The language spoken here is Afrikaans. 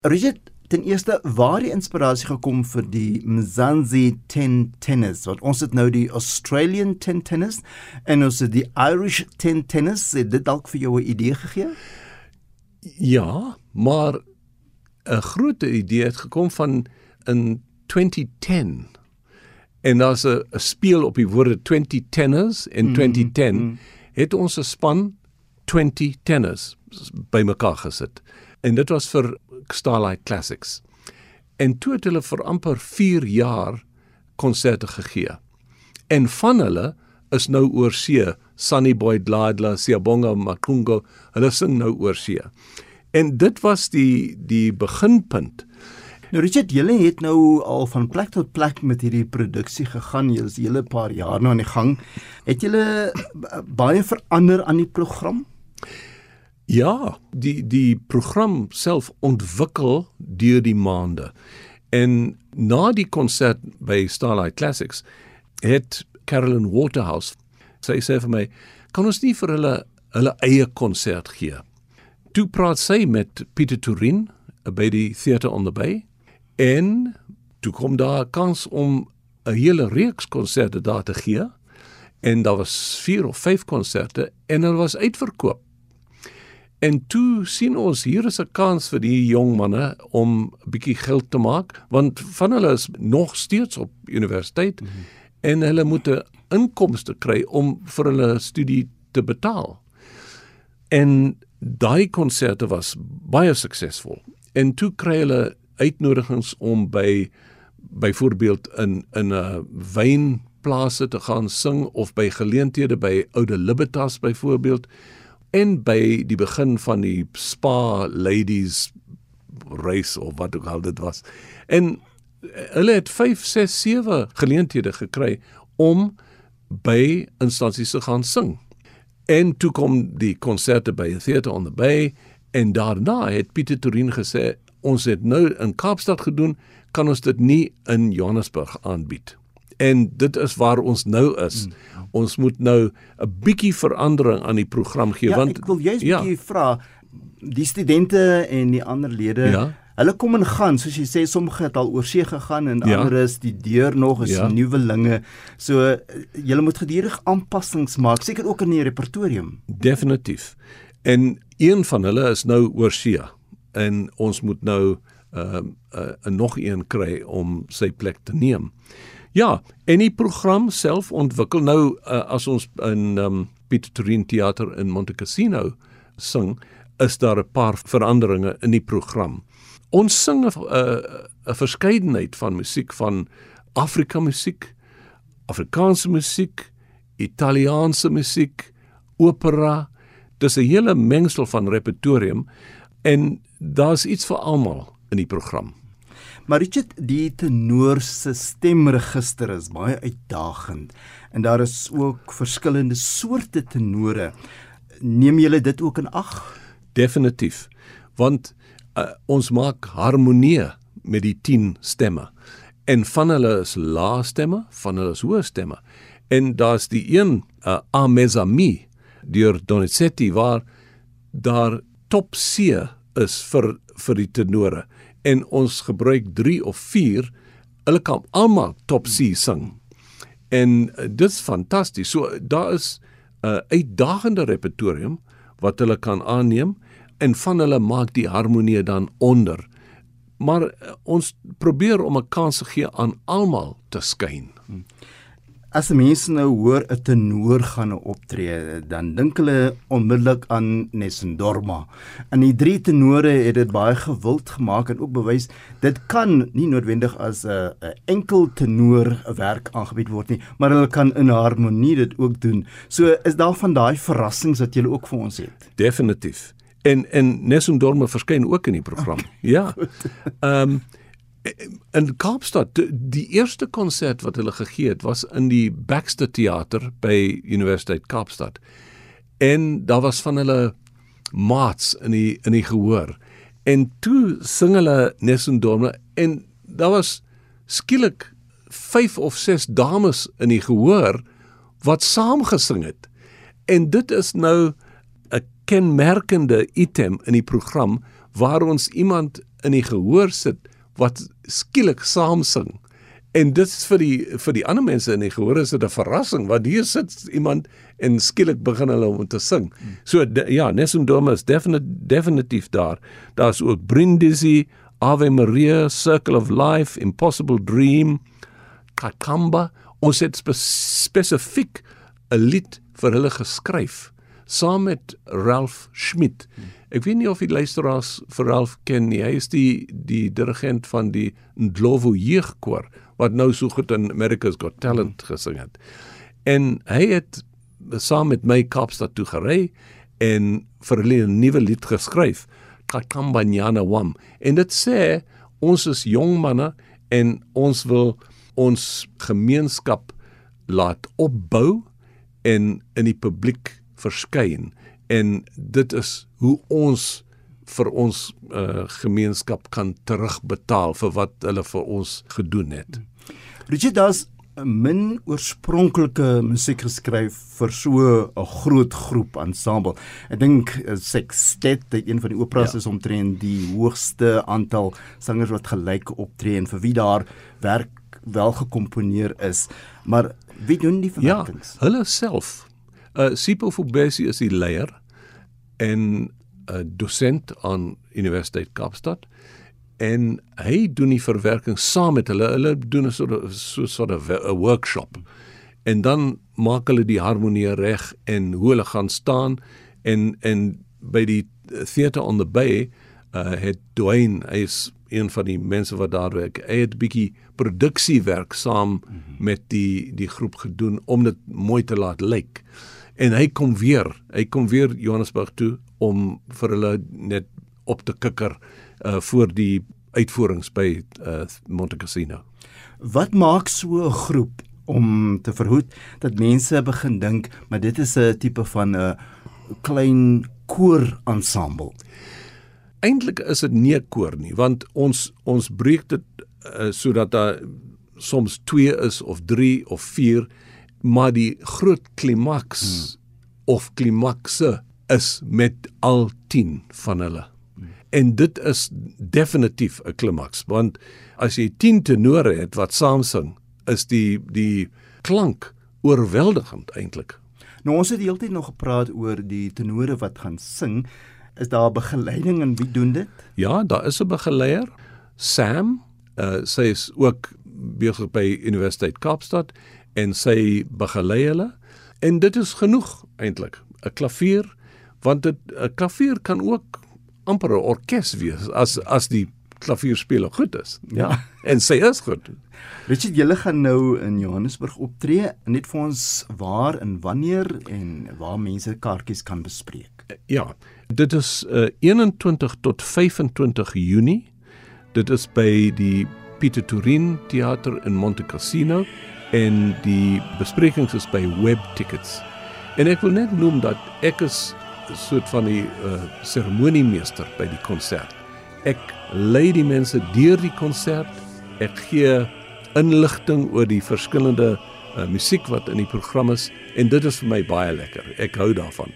Richard, ten eerste, waar die inspirasie gekom vir die Mzansi 10 tennis? Want ons het nou die Australian 10 tennis en ons het die Irish 10 tennis. Het dit dalk vir jou 'n idee gegee? Ja, maar 'n groot idee het gekom van in 2010. En daar's 'n speel op die woorde 20 tenors in mm, 2010 mm. het ons 'n span 20 tenors bymekaar gesit. En dit was vir Starlight Classics. En toe het hulle vir amper 4 jaar konserte gegee. En van hulle is nou oor see, Sunny Boy Dladla, Siyabonga Makungo, hulle sing nou oor see. En dit was die die beginpunt. Nou Richard, julle het nou al van plek tot plek met hierdie produksie gegaan. Julle is 'n hele paar jaar nou aan die gang. Het julle baie verander aan die program? Ja, die die program self ontwikkel deur die maande. En na die konsert by Starlight Classics het Carolyn Waterhouse sy sê vir my, "Kan ons nie vir hulle hulle eie konsert gee?" Toe praat sy met Pieter Turin by die Theatre on the Bay en toe kom daar 'n kans om 'n hele reeks konserte daar te gee. En daar was 4 of 5 konserte en hulle was uitverkoop. En toe sien ons hier is 'n kans vir die jong manne om 'n bietjie geld te maak want van hulle is nog steeds op universiteit mm -hmm. en hulle moet 'n inkomste kry om vir hulle studie te betaal. En daai konserte was baie suksesvol. En toe kry hulle uitnodigings om by byvoorbeeld in in 'n wynplase te gaan sing of by geleenthede by Oude Libertas byvoorbeeld en by die begin van die spa ladies race of wat ook al dit was. En hulle het 5, 6, 7 geleenthede gekry om by instansies te gaan sing. En toe kom die konserte by die Theatre on the Bay en daarna het Pieter Torin gesê ons het nou in Kaapstad gedoen, kan ons dit nie in Johannesburg aanbied. En dit is waar ons nou is. Hmm ons moet nou 'n bietjie verandering aan die program gee ja, want ek wil jy's ja. bietjie vra die studente en die ander lede ja. Hulle kom en gaan, soos jy sê, sommige het al oorsee gegaan en ja. ander is die deur nog is ja. nuwelinge. So jy moet gedurig aanpassings maak, seker ook in die repertorium. Definitief. En een van hulle is nou oorsee en ons moet nou ehm uh, uh, uh, nog een kry om sy plek te neem. Ja, en die program self ontwikkel nou uh, as ons in um, Pieter Torin Theater in Monte Cassino sing, is daar 'n paar veranderinge in die program. Ons sing 'n uh, 'n verskeidenheid van musiek van Afrika musiek, Afrikaanse musiek, Italiaanse musiek, opera. Dis 'n hele mengsel van repertorium en daar's iets vir almal in die program. Maar Richard, die tenor se stemregister is baie uitdagend en daar is ook verskillende soorte tenore. Neem julle dit ook in ag? Definitief. Want uh, ons maak harmonie met die 10 stemme. En van hulle is lae stemme, van hulle is hoë stemme. En daar's die een uh, Amezami deur Donizetti waar daar top C is vir vir die tenore en ons gebruik 3 of 4 hulle kan almal top C sing. En uh, dit is fantasties. So daar is 'n uh, uitdagende repertorium wat hulle kan aanneem en van hulle maak die harmonie dan onder. Maar uh, ons probeer om 'n kans te gee aan almal te skyn. Hmm. As mense nou hoor 'n tenor gaan optree, dan dink hulle onmiddellik aan Nesendorma. En die drie tenore het dit baie gewild gemaak en ook bewys dit kan nie noodwendig as 'n enkel tenor werk aangebied word nie, maar hulle kan in harmonie dit ook doen. So is daar van daai verrassings wat jy ook vir ons het. Definitief. En en Nesendorma verskyn ook in die program. Okay, ja. Ehm um, in Kaapstad die eerste konsert wat hulle gegee het was in die Baxter Theater by Universiteit Kaapstad. En daar was van hulle maats in die in die gehoor. En toe sing hulle Nessendorme en daar was skielik 5 of 6 dames in die gehoor wat saam gesing het. En dit is nou 'n kenmerkende item in die program waar ons iemand in die gehoor sit wat skielik saam sing. En dit is vir die vir die ander mense in die gehoor is dit 'n verrassing want hier sit iemand en skielik begin hulle om te sing. So de, ja, Nessun Dorma is definit definitief daar. Daar's ook Brindisi, Ave Maria, Circle of Life, Impossible Dream, Kakamba. Ons het spe spesifiek 'n lied vir hulle geskryf saam met Ralph Schmidt. Ek weet nie of die luisteraars vir Ralph ken nie. Hy is die die dirigent van die Ndlovu jeugkoor wat nou so goed in America's Got Talent gesing het. En hy het saam met my Kaapstad toe gery en vir hulle 'n nuwe lied geskryf, Kakambanyana Wam. En dit sê ons is jong manne en ons wil ons gemeenskap laat opbou en in die publiek verskyn en dit is hoe ons vir ons uh, gemeenskap kan terugbetaal vir wat hulle vir ons gedoen het. Richard das min oorspronklike musiek geskryf vir so 'n groot groep ensemble. Ek dink eh, Sextet, een van die operas ja. is omtrent die hoogste aantal sangers wat gelyk optree en vir wie daar werk wel gekomponeer is. Maar wie doen die verwerkings? Ja, hulle self. Uh Sipho Fubesi is die leier en 'n uh, dosent aan Universiteit Kaapstad en hy doen die verwerking saam met hulle. Hulle doen 'n soort so soort 'n workshop. En dan maak hulle die harmonie reg en hoe hulle gaan staan en en by die Theatre on the Bay uh het Dwayne hy is een van die mense wat daar werk. Hy het 'n bietjie produksiewerk saam mm -hmm. met die die groep gedoen om dit mooi te laat lyk. En hy kom weer, hy kom weer Johannesburg toe om vir hulle net op te kikker uh voor die uitvoerings by uh Monte Cassino. Wat maak so 'n groep om te verhoed dat mense begin dink maar dit is 'n tipe van 'n klein koor ensemble? Eintlik is dit nie 'n koor nie, want ons ons breek dit uh, sodat daar soms 2 is of 3 of 4, maar die groot klimaks hmm. of klimakse is met al 10 van hulle. En dit is definitief 'n klimaks want as jy 10 tenore het wat saam sing, is die die klank oorweldigend eintlik. Nou ons het heeltyd nog gepraat oor die tenore wat gaan sing. Is daar begeleiding en wie doen dit? Ja, daar is 'n begeleier, Sam. Uh sy is ook besig by Universiteit Kaapstad en sy begelei hulle. En dit is genoeg eintlik. 'n Klavier want dit 'n klavier kan ook amper 'n orkes wees as as die klavierspeler goed is. Ja, en sy is goed. Richard, julle gaan nou in Johannesburg optree. Net vir ons waar en wanneer en waar mense kaartjies kan bespreek. Ja, dit is uh, eh, 21 tot 25 Junie. Dit is by die Pieter Turin Theater in Monte Cassino en die besprekings is by Web Tickets. En ek wil net noem dat ek is 'n soort van die uh, seremoniemeester by die konsert. Ek lei die mense deur die konsert. Ek gee inligting oor die verskillende uh, musiek wat in die program is en dit is vir my baie lekker. Ek hou daarvan.